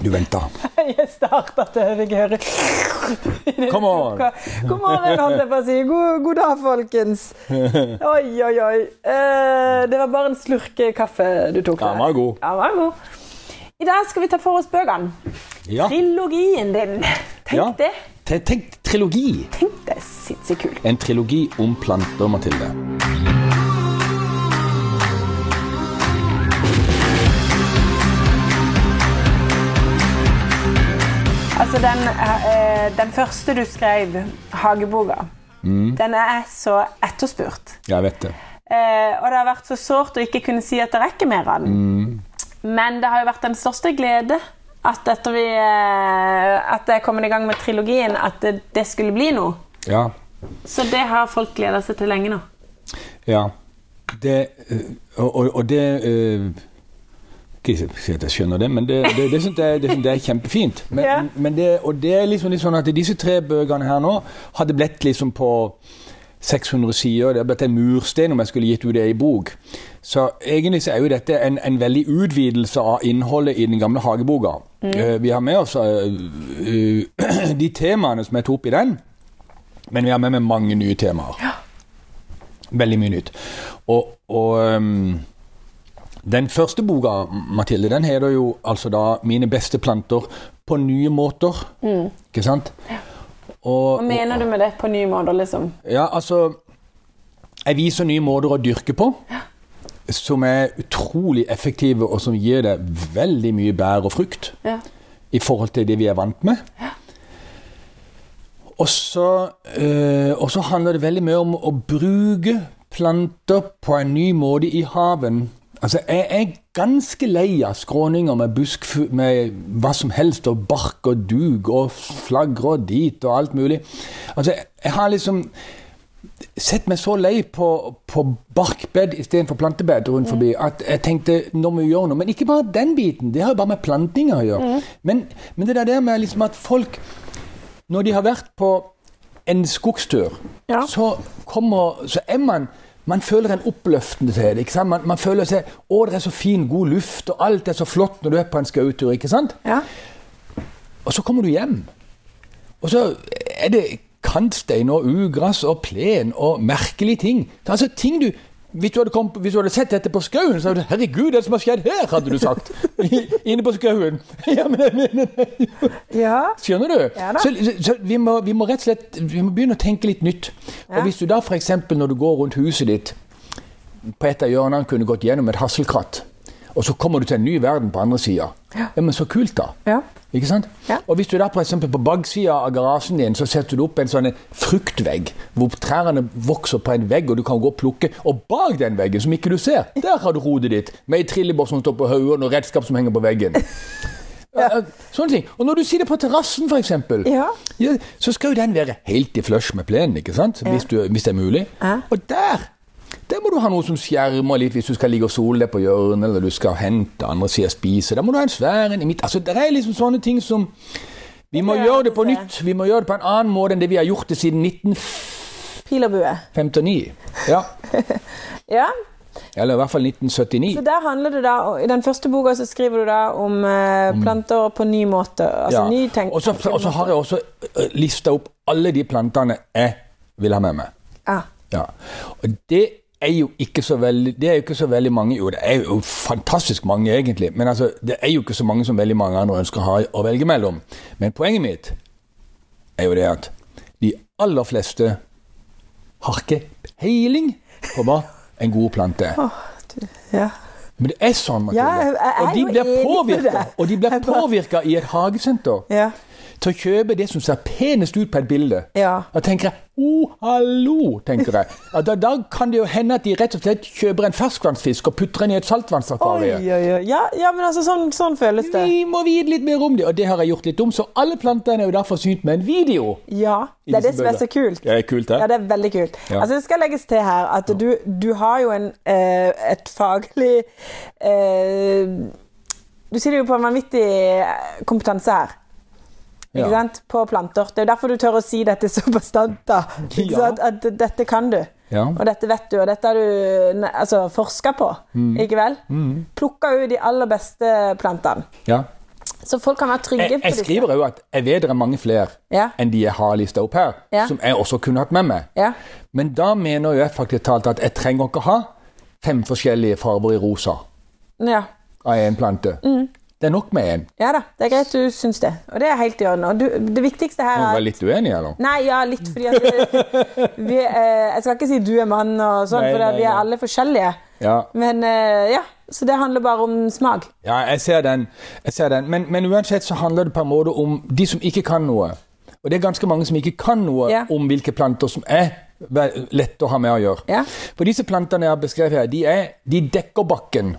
Du venta. Jeg starta til jeg fikk høre Come on! God morgen, holdt jeg på å si. God, god dag, folkens. Oi, oi, oi. Eh, det var bare en slurk kaffe du tok. Den var god. Ja, den var god. I dag skal vi ta for oss bøkene. Ja. Trilogien din. Tenk Ja. det. Te- Tenk trilogi. Tenk det. Sinnssykt kult. En trilogi om planter, Mathilde. Altså, den, eh, den første du skrev, Hageboka, Mm. den er så etterspurt. Jeg vet det. Eh, og det har vært så sårt å ikke kunne si at det rekker mer av den. Mm. Men det har jo vært den største glede at etter vi eh, At det er kommet i gang med trilogien, at det, det skulle bli noe. Ja. Så det har folk gleda seg til lenge nå. Ja. Det Og, og, og det Ikke si at jeg skjønner det, men det, det, det, synes jeg, det, jeg er kjempefint. Men, Ja. men det, og det er liksom litt sånn at disse tre bøkene her nå hadde blitt liksom på 600 sider. Det hadde blitt en murstein om jeg skulle gitt ut det i bok. Så egentlig så er jo dette en, en veldig utvidelse av innholdet i den gamle hageboka. Eh, vi har med oss uh, uh, de temaene som er tatt opp i den, men vi har med med mange nye temaer. Veldig mye nytt. Og, og øhm, den første boka, Mathilde, den heter jo altså da 'Mine beste planter på nye måter'. Ikke sant? Og, Hva mener du med det på nye måter, liksom? ja, altså Jeg viser nye måter å dyrke på. Som er utrolig effektive, og som gir deg veldig mye bær og frukt. Ja. I forhold til det vi er vant med. Og så, øh, handler det veldig mye om å bruke planter på en ny måte i haven. Altså, Jeg er ganske lei av skråninger med busk med hva som helst, og bark og dug og flagre og dit og alt mulig. Altså, Jeg har liksom sett meg så lei på, på barkbed istedenfor plantebed rundt forbi at jeg tenkte nå må vi gjøre noe. Men ikke bare den biten, det har jo bare med plantinga å gjøre. Men, men det der med liksom at folk når de har vært på en skogstur, Ja. så, kommer, så er man man føler en oppløftende til det. ikke sant? Man, man føler seg Å, det er så fin, god luft, og alt er så flott når du er på en skautur. ikke sant? Ja. Og så kommer du hjem, og så er det kantstein og ugress og plen og merkelige ting. Altså ting du hvis du, kommet, hvis du hadde sett dette på skauen, så hadde du 'Herregud, det som har skjedd her', hadde du sagt. Inne på skauen. Ja, men, men, ja. Skjønner du? Ja da. så så, så vi, må, vi må rett og slett vi må begynne å tenke litt nytt. Ja. Og hvis du da f.eks. når du går rundt huset ditt, på et av hjørnene kunne gått gjennom et hasselkratt, og så kommer du til en ny verden på andre sida, Ja. ja, men så kult, da. Ikke sant? Ja. Og hvis du da for eksempel på baksida av garasjen din så setter du opp en sånn fruktvegg, hvor trærne vokser på en vegg, og du kan gå og plukke. Og bak den veggen, som ikke du ser, der har du hodet ditt med ei trillebår som står på hodet, og noe redskap som henger på veggen. Ja, ja, Sånne ting. Og når du sitter på terrassen, f.eks., Ja. ja, så skal jo den være helt i flush med plenen, ikke sant? Hvis, du, hvis det er mulig. Og der der må du ha noe som skjermer litt hvis du skal ligge og sole deg på hjørnet, eller du skal hente andre sider spise. Der må du ha en svær en i midt. Altså, det er liksom sånne ting som Vi må gjøre det på nytt. Vi må gjøre det på en annen måte enn det vi har gjort det siden Pil og bue. 1959. Ja. Ja. Eller i hvert fall 1979. Så der handler det da, I den første boka så skriver du da om eh, planter på ny måte. Altså ny tenk Og så og så har jeg også lista opp alle de plantene jeg vil ha med meg. Ah. Ja. Og det er jo ikke så veldig Det er jo ikke så veldig mange Jo, det er jo fantastisk mange, egentlig. Men altså, det er jo ikke så mange som veldig mange andre ønsker å ha å velge mellom. Men poenget mitt er jo det at de aller fleste har ikke peiling på hva en god plante er. ja. Men det er sånn, Mathilde. Ja, og de blir påvirka. Og de blir påvirka i et hagesenter Ja. til å kjøpe det som ser penest ut på et bilde. Ja. Da tenker jeg oh, hallo, tenker jeg. Ja, Da, da kan det jo hende at de rett og slett kjøper en ferskvannsfisk og putter den i et oi. Ja, ja, men altså, sånn, sånn føles det. Vi må vite litt mer om det, og det har jeg gjort litt om. Så alle plantene er jo derfor synt med en video. Ja, det er det som er så kult. Det er kult, det. Ja, det er veldig kult. Altså, det skal legges til her at du, du har jo en, eh, et faglig eh, Du sitter jo på en vanvittig eh, kompetanse her. Ikke Ja. På planter. Det er jo derfor du tør å si dette så bastant. da. Ikke Ja. At dette kan du. Ja. Og dette vet du, og dette har du altså, forska på, Mm. ikke vel? Plukka ut de aller beste plantene. ja. Så folk kan være trygge Jeg, jeg skriver òg at jeg vet det er mange flere Ja. enn de jeg har lista opp her, Ja. som jeg også kunne hatt med meg. Ja. Men da mener jo jeg faktisk talt at jeg trenger ikke ha fem forskjellige farger i rosa ja. av én plante. Mm. Det er nok med én. ja da, det er greit du syns det. Og det er helt i orden. Og du, det viktigste her Du er var litt uenig, eller? Nei, ja, litt fordi at vi, eh, Jeg skal ikke si du er mann og sånn, for vi er alle forskjellige. Ja. Men eh, ja, så det handler bare om smak. Ja, jeg ser den. Jeg ser den. Men, men uansett så handler det på en måte om de som ikke kan noe. Og det er ganske mange som ikke kan noe Ja. om hvilke planter som er lette å ha med å gjøre. Ja. For disse plantene jeg har beskrevet her, de, er, de dekker bakken.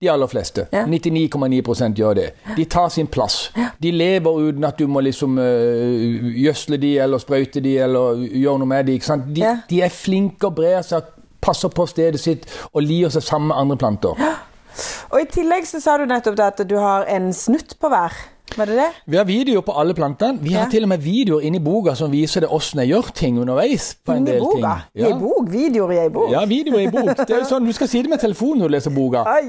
De aller fleste. 99,9% gjør det. De tar sin plass. De lever uten at du må liksom øh, gjødsle de eller sprøyte de eller gjøre noe med de. Ikke sant? De, de er flinke og brer seg, passer på stedet sitt og lier seg sammen med andre planter. Og i tillegg så sa du nettopp at du har en snutt på hver. Var det det? Vi har videoer på alle plantene. Vi har Ja. til og med videoer inni boka som viser det hvordan jeg gjør ting underveis. på en Inni del boka? ting. I bok? Videoer i ei bok? Ja, videoer i bok. Det er jo sånn, Du skal si det med telefonen når du leser boka. Er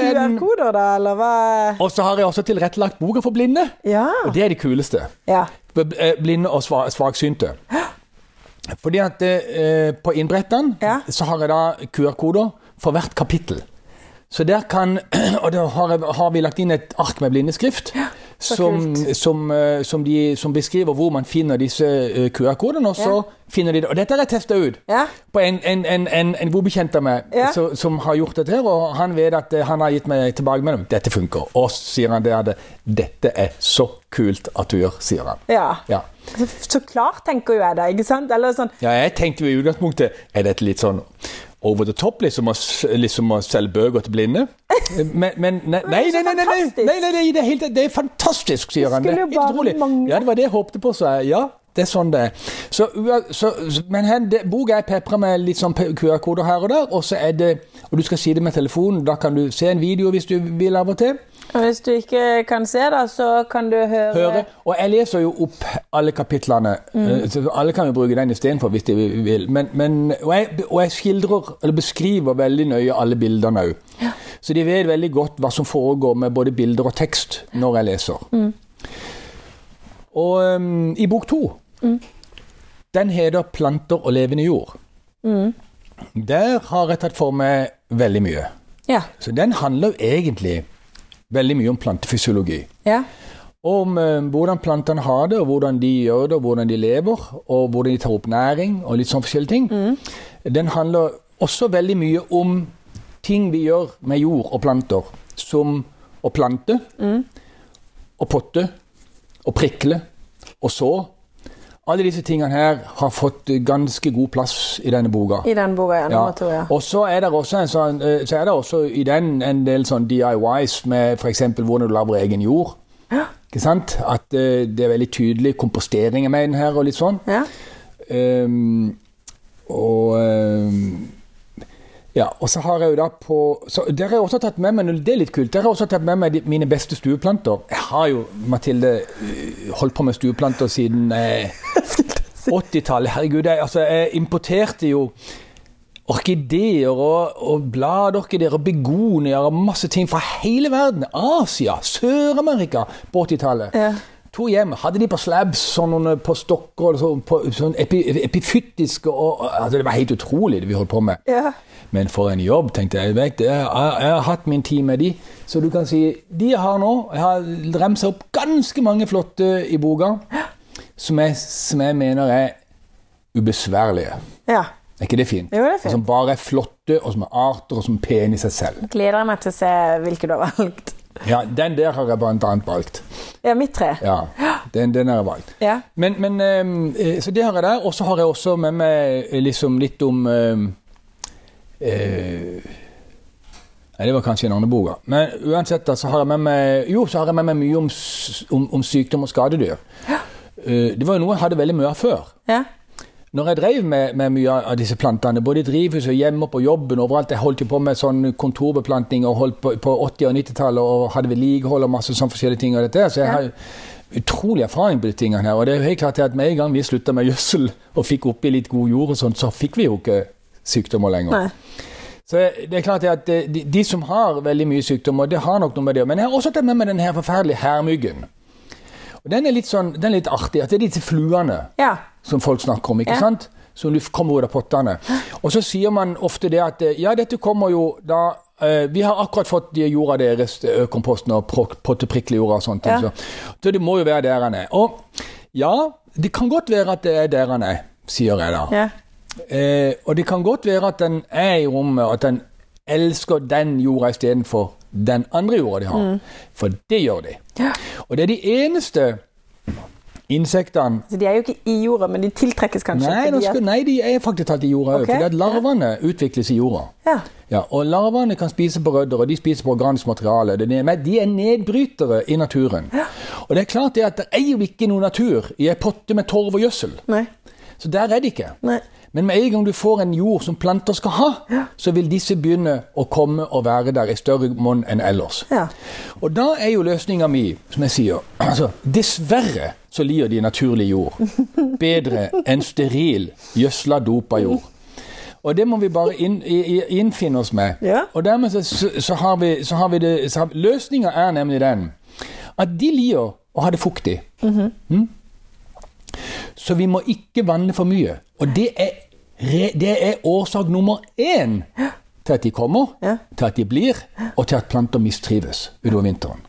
er QR-koder, da, eller hva? og så har jeg også tilrettelagt boka for blinde. Ja. Og det er det kuleste. ja. Eh, Blinde og sva- svaksynte. Fordi at eh, på innbrettene Ja. så har jeg da QR-koder for hvert kapittel. Så der kan Og da har, har vi lagt inn et ark med blindeskrift Ja, som, som, eh, som, de, som beskriver hvor man finner disse eh, QR-kodene, og så finner de det. Og dette har jeg testa ut Ja. på en, en, en, en, en god bekjent av meg Ja. så, som har gjort dette, her, og han vet at eh, han har gitt meg tilbakemelding. Dette funker. Og så sier han det at dette er så kult at du gjør, sier han. ja. Ja. Så, så klart tenker jo jeg det, ikke sant? Eller sånn Ja, jeg tenkte jo i utgangspunktet Er dette litt sånn over the top, liksom å, liksom å selge bøker til blinde? Men, men nei, nei, nei, nei, nei, nei, nei, nei, det, er helt, det er fantastisk, sier han. Det er helt utrolig. Ja, det var det jeg håpte på, sa jeg. Ja, det er sånn det er. Så, så, men her, det, boka er pepra med litt sånn QR-koder her og der, og så er det Og du skal si det med telefonen, da kan du se en video hvis du vil av og til. Og hvis du ikke kan se da, så kan du høre, høre. Og jeg leser jo opp alle kapitlene. Mm. så Alle kan jo bruke den istedenfor hvis de vil. Men, men, og, jeg, og jeg skildrer, eller beskriver veldig nøye alle bildene òg. Så de vet veldig godt hva som foregår med både bilder og tekst når jeg leser. Og um, i bok to Den heter 'Planter og levende jord'. Der har jeg tatt for meg veldig mye. Ja. Så den handler jo egentlig veldig mye om plantefysiologi ja. om eh, hvordan plantene har det, og hvordan de gjør det, og hvordan de lever, og hvordan de tar opp næring, og litt sånn forskjellige ting. Den handler også veldig mye om ting vi gjør med jord og planter, som å plante, og potte, og prikle, og så. Alle disse tingene her har fått ganske god plass i denne boka. I den boka, ja. Ja. Nummer to, ja. Og så er det også, en sånn, eh, så er det også i den en del sånn DIYs med f.eks. hvordan du lager egen jord. Ikke sant? At eh, det er veldig tydelig kompostering er med den her og litt sånn. ja. Um, og ehm, ja, og så har jeg jo da på så Der har jeg også tatt med meg det er litt kult, der har jeg også tatt med meg de, mine beste stueplanter. Jeg har jo, Mathilde, øh, holdt på med stueplanter siden eh, 80-tallet. Herregud, jeg, altså, jeg importerte jo orkideer og, og bladorkideer og begonier og masse ting fra hele verden. Asia, Sør-Amerika på 80-tallet. Ja. To hjem. Hadde de på slabs, sånn på stokker, sånn, på, sånn epi, epifytiske og altså, Det var helt utrolig det vi holdt på med. ja. Men for en jobb, tenkte jeg. Jeg, jeg, jeg har hatt min tid med de. Så du kan si de har nå Jeg har remsa opp ganske mange flotte i boka som jeg, som jeg mener er ubesværlige. ja. Er ikke det fint? Jo, det er fint. Som bare er flotte, og som er arter, og som er pene i seg selv. Gleder jeg meg til å se hvilke du har valgt. Ja, Den der har jeg blant annet valgt. Ja, mitt tre. Ja, Den, den har jeg valgt. Ja. Men, men eh, Så det har jeg der. Og så har jeg også med meg eh, liksom litt om eh, Nei, det var kanskje en annen boka. Men uansett så har jeg med meg Jo, så har jeg med meg mye om, om, om sykdom og skadedyr. Ja. det var jo noe jeg hadde veldig mye av før. ja. Når jeg drev med, med mye av disse plantene, både i drivhuset, hjemme, på jobben, overalt Jeg holdt jo på med sånn kontorbeplantning og holdt på, på 80- og 90-tallet og hadde vedlikehold og masse sånn forskjellige ting. og dette, Så jeg Ja. har utrolig erfaring på de tingene her. Og det er jo helt klart at med en gang vi slutta med gjødsel og fikk oppi litt god jord og sånt, så fikk vi jo ikke sykdommer lenger. Nei. Så det er klart at eh, de, de som har veldig mye sykdommer, det har nok noe med det Men jeg har også tatt med meg den her forferdelige hærmyggen. Og den er litt sånn, den er litt artig. At det er disse fluene Ja. som folk snakker om, ikke Ja. sant? Som kommer ut av pottene. Og så sier man ofte det at eh, ja, dette kommer jo da eh, Vi har akkurat fått de jorda deres, komposten og pottepriklejorda og sånt. Ja. Så, så det må jo være der han er. Og ja, det kan godt være at det er der han er, sier jeg da. ja. Eh, og det kan godt være at den er i rommet, og at den elsker den jorda istedenfor den andre jorda de har. For det gjør de. Ja. Og det er de eneste insektene Så de er jo ikke i jorda, men de tiltrekkes kanskje Nei, fordi skal, nei, de er faktisk talt i jorda òg. okay. fordi at larvene utvikles i jorda. Ja. Ja, og Larvene kan spise på rødder, og de spiser på organisk materiale. Er- De er nedbrytere i naturen. Og det er klart det at det er jo ikke noe natur i ei potte med torv og gjødsel. Nei. Så der er de ikke. Nei. Men med en gang du får en jord som planter skal ha, så vil disse begynne å komme og være der i større monn enn ellers. Ja. Og da er jo løsninga mi, som jeg sier altså, Dessverre så lir de naturlig jord bedre enn steril, gjødsla, dopa jord. Og det må vi bare inn, innfinne oss med. Ja. Og dermed så, så, har vi, så har vi det Løsninga er nemlig den at de lier å ha det fuktig. Mm? Så vi må ikke vanne for mye. Og det er, det er årsak nummer én til at de kommer, til at de blir, og til at planter mistrives utover vinteren.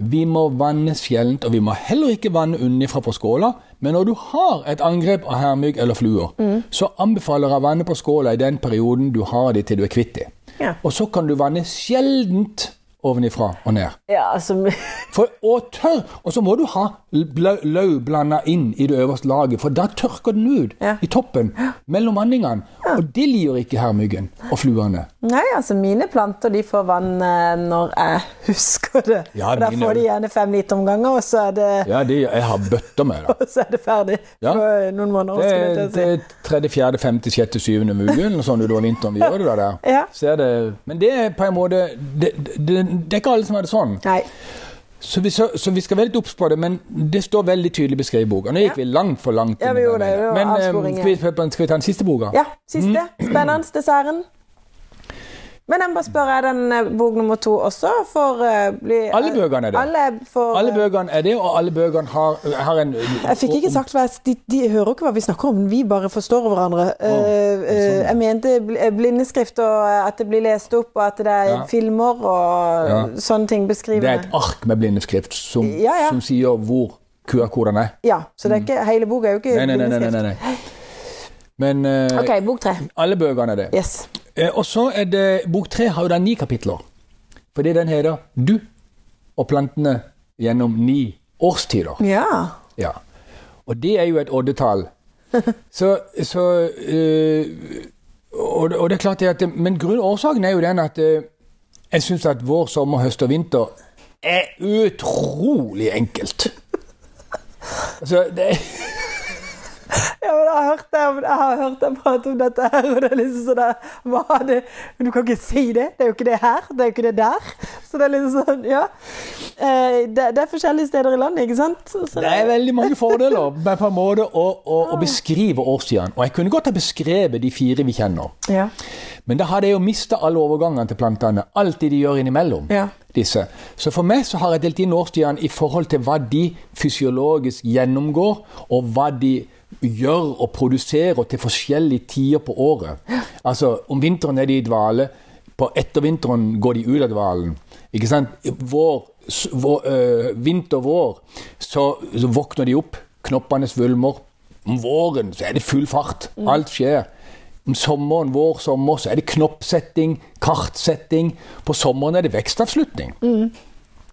Vi må vanne sjeldent, og vi må heller ikke vanne unnifra på skåla. Men når du har et angrep av hermygg eller fluer, så anbefaler jeg å vanne på skåla i den perioden du har det til du er kvitt det. Ja. Og så kan du vanne sjeldent ovenifra og ned. ja, altså For, og tørr, og så må du ha løv blanda inn i det øverste laget, for da tørker den ut Ja. i toppen mellom vanningene. Og det liker ikke hermyggen og fluene. Nei, altså mine planter de får vann eh, når jeg husker det. Ja, og da får de gjerne fem liter om gangen, og så er det, Ja, de, jeg har bøtter med det. og så er det ferdig Ja. på eh, noen måneder. Det det er tredje, fjerde, femte, sjette, syvende mugen, sånt utover vinteren vi gjør det der. Ja. Så det, men det er på en måte det, det, det er ikke alle som har det sånn. Nei. Så vi, så, så vi skal være litt obs på det, men det står veldig tydelig beskrevet i boka. Nå gikk vi langt for langt. Ja, vi gjorde det. Men eh, skal vi, skal vi ta den siste boka? Ja, siste. Mm. Spennende. Desserten. Men jeg må bare spørre, er den eh, bok nummer to også for uh, bli Alle bøkene er det. Alle for, Alle bøkene er det, og alle bøkene har, har en Jeg fikk ikke sagt hva jeg, de, de hører ikke hva vi snakker om, vi bare forstår hverandre. Eh, uh, jeg mente blindeskrift og at det blir lest opp, og at det er Ja. filmer og Ja. sånne ting Det er et ark med blindeskrift som, Ja, ja. som sier hvor QR-kodene er. Ja, så det er ikke, hele boka er jo ikke Nei, nei, nei. nei, nei, nei. Men uh, Ok, bok tre. alle bøkene er det. Yes. Eh, og så er det Bok tre har jo da ni kapitler. Fordi den heter 'Du og plantene gjennom ni årstider'. Ja. Ja. Og det er jo et oddetall. Så, så øh, og, og det er klart det at Men grunnårsaken er jo den at øh, jeg syns at vår, sommer, høst og vinter er utrolig enkelt. Altså, det, Ja, men jeg har hørt deg, jeg har hørt deg prate om dette her, og det er liksom sånn der, hva det? Men du kan ikke si det. Det er jo ikke det her, det er jo ikke det der. Så det er liksom sånn, ja. Eh, Det, det er forskjellige steder i landet, ikke sant? Så det er veldig mange fordeler men på en måte å, å, å beskrive årstidene. Og jeg kunne godt ha beskrevet de fire vi kjenner. Ja. Men da hadde jeg jo mista alle overgangene til plantene. Alt det de gjør innimellom. Ja. disse. Så for meg så har jeg delt inn årstidene i forhold til hva de fysiologisk gjennomgår, og hva de gjør og produserer til forskjellige tider på året. Altså, om vinteren er de i dvale, på ettervinteren går de ut av dvalen. Ikke sant? Vår, vår, øh, vinter-vår, så, så våkner de opp, knoppene svulmer. Om våren så er det full fart. Alt skjer. Om sommeren, vår sommer, så er det knoppsetting, kartsetting. På sommeren er det vekstavslutning.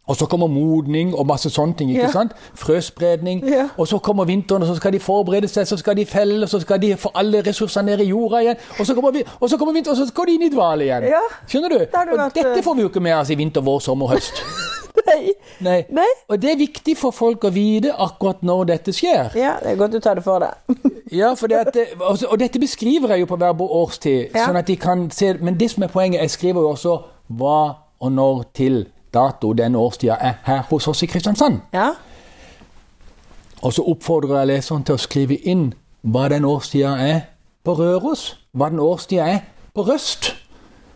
Og så kommer modning og masse sånne ting. ikke Ja. sant? Frøspredning. Ja. Og så kommer vinteren, og så skal de forberede seg, så skal de felle, og så skal de få alle ressursene ned i jorda igjen. Og så kommer, vi, og så kommer vinteren, og så går de inn i dvale igjen. Ja. Skjønner du? Det Og vært, dette eh, får vi jo ikke med oss i vinter, vår, sommer, høst. Nei. Nei. Nei. Og det er viktig for folk å vite akkurat når dette skjer. Ja, det er godt du tar det for deg. Ja, for det at, og, og dette beskriver jeg jo på hver årstid, Ja. sånn at de kan se Men det som er poenget, jeg skriver jo også hva og når til dato den årstida er her hos oss i Kristiansand. Ja. Og så oppfordrer jeg leseren til å skrive inn hva den årstida er på Røros. Hva den årstida er på Røst.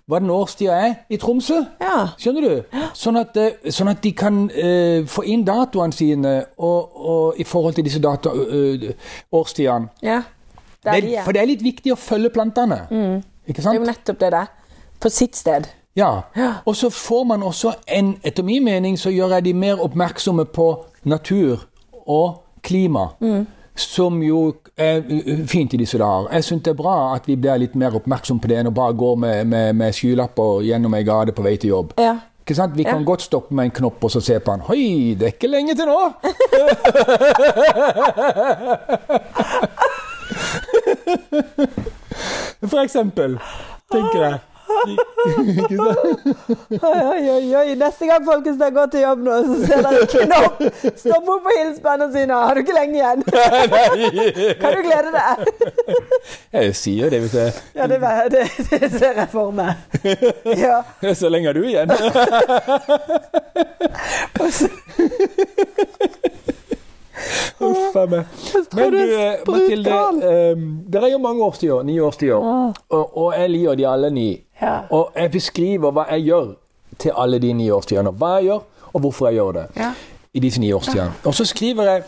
Hva den årstida er i Tromsø. Ja. Skjønner du? Sånn at, eh, sånn at de kan uh, få inn datoene sine og, og i forhold til disse data, eh, årstidene. ja. Det, de for det er litt viktig å følge plantene. Ikke Det er jo nettopp det der. På sitt sted. Ja. Og så får man også en Etter min mening så gjør jeg de mer oppmerksomme på natur og klima. Som jo er uh, fint i disse dager. Jeg syns det er bra at vi blir litt mer oppmerksom på det enn å bare gå med, med, med skylapper gjennom ei gate på vei til jobb. Ja. Ikke sant? Vi kan Ja. godt stoppe med en knopp og så se på den. Hoi, det er ikke lenge til nå! For eksempel, tenker jeg. Oi, oi, oi. Neste gang folkens dere går til jobb nå, så ser dere knopp. Stopp opp og hils på henne og si nå. Har du ikke lenge igjen? Kan du glede deg? Jeg sier det, hvis jeg Ja, det, det, det ser jeg for meg. Ja. Så lenge er du igjen. Uff a meg. Men du, eh, Mathilde, um, det er jo mange årstider, ni årstider, og, og jeg liker de alle ni. Ja. Og jeg beskriver hva jeg gjør til alle de ni årstidene. Hva jeg gjør, og hvorfor jeg gjør det. Ja. I disse ni årstidene. Og så skriver jeg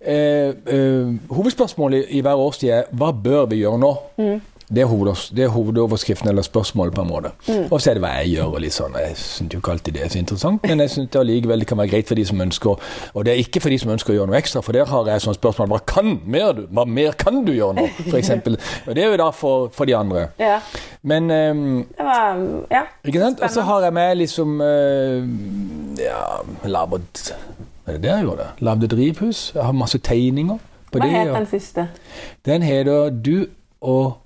eh, eh, Hovedspørsmålet i hver årstid er hva bør vi gjøre nå? Det, er hoved, det er hovedoverskriften eller spørsmålet, på en måte. Og så er det hva jeg gjør. og litt sånn. Jeg syns jo ikke alltid det er så interessant, men jeg syns det allikevel kan være greit for de som ønsker Og det er ikke for de som ønsker å gjøre noe ekstra, for der har jeg sånn spørsmål hva kan mer du? Hva mer kan du gjøre nå, f.eks.? Og det er jo da for, for de andre. ja. Men um, var Ja. ikke sant? Og så har jeg med liksom uh, Ja, laget Er det jeg gjorde? det? Lagd et drivhus. Jeg har masse tegninger på Hva det. het den siste? Den heter Du og,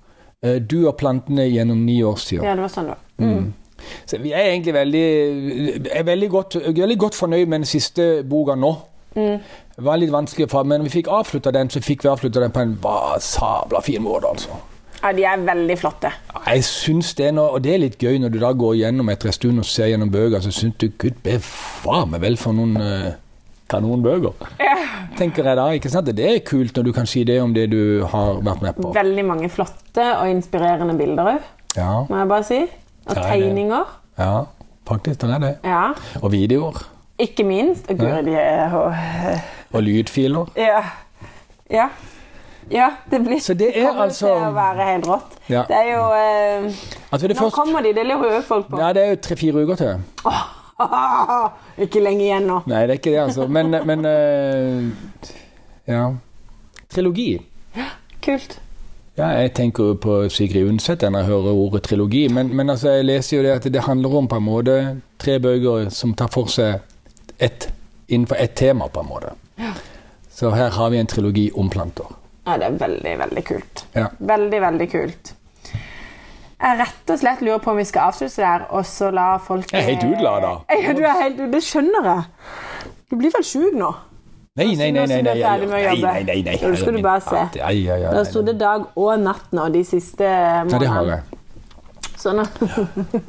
du og plantene gjennom ni årstider. Ja, det var sånn, da. Mm. Så vi er egentlig veldig, er veldig, godt, veldig godt fornøyd med den siste boka nå. Mm. Det var litt vanskelig, for, men vi fikk avslutta den, så fikk vi avslutta den på en sabla fin måte. altså. Ja, de er veldig flotte. Jeg syns det, og det er litt gøy når du da går gjennom etter en stund og ser gjennom bøker, så syns du gud bevare meg vel for noen uh, kanonbøker. Tenker jeg da, ikke sant? Det er kult når du kan si det om det du har vært med på. Veldig mange flotte og inspirerende bilder òg, Ja, må jeg bare si. Og Ja, tegninger. ja faktisk, det er det. Ja. Og videoer. Ikke minst. Og Guri, de er og, Og lydfiler. Ja. Ja. Ja, det blir Så det er kommer altså- til å være helt rått. Ja. Det er jo eh, Altså det Nå først, kommer de, det lurer jo folk på. ja, det er jo tre-fire uker til. Ikke lenge igjen nå. Nei, det er ikke det, altså. Men, men uh, Ja. Trilogi. Kult. Ja, jeg tenker jo på Sigrid Undset når jeg hører ordet trilogi, men, men altså, jeg leser jo det at det handler om på en måte tre bøker som tar for seg et, innenfor ett tema, på en måte. Ja. Så her har vi en trilogi om planter. Ja, det er veldig, veldig kult. Ja. Veldig, veldig kult. Jeg rett og slett lurer på om vi skal avslutte der, og så la folk Jeg er helt utlada. Ja, du er helt Det skjønner jeg. Du blir vel sjuk nå? Nei, nei, nei. nei, nei. nei, nei, nei, nei. Nå skal du bare se. Da ja, ja, Det har stått dag og natt nå de siste Ja, det har månedene. jeg. Så nå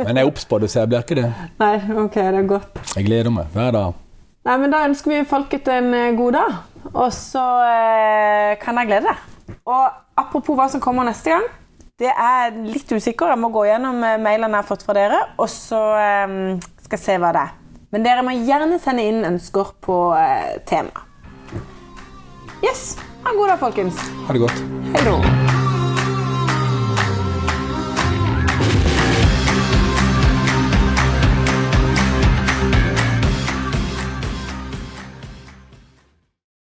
Men jeg er obs på det, så jeg blir ikke det. Nei, ok, det er godt. Jeg gleder meg hver dag. Nei, men Da ønsker vi folket en eh, god dag, og så eh, kan jeg glede deg. Og apropos hva som kommer neste gang. Det er litt usikker. Jeg må gå gjennom eh, mailene jeg har fått fra dere, og så eh, skal jeg se hva det er. Men dere må gjerne sende inn ønsker på eh, tema. Yes. Ha en god dag, folkens. Ha det godt. Hei då.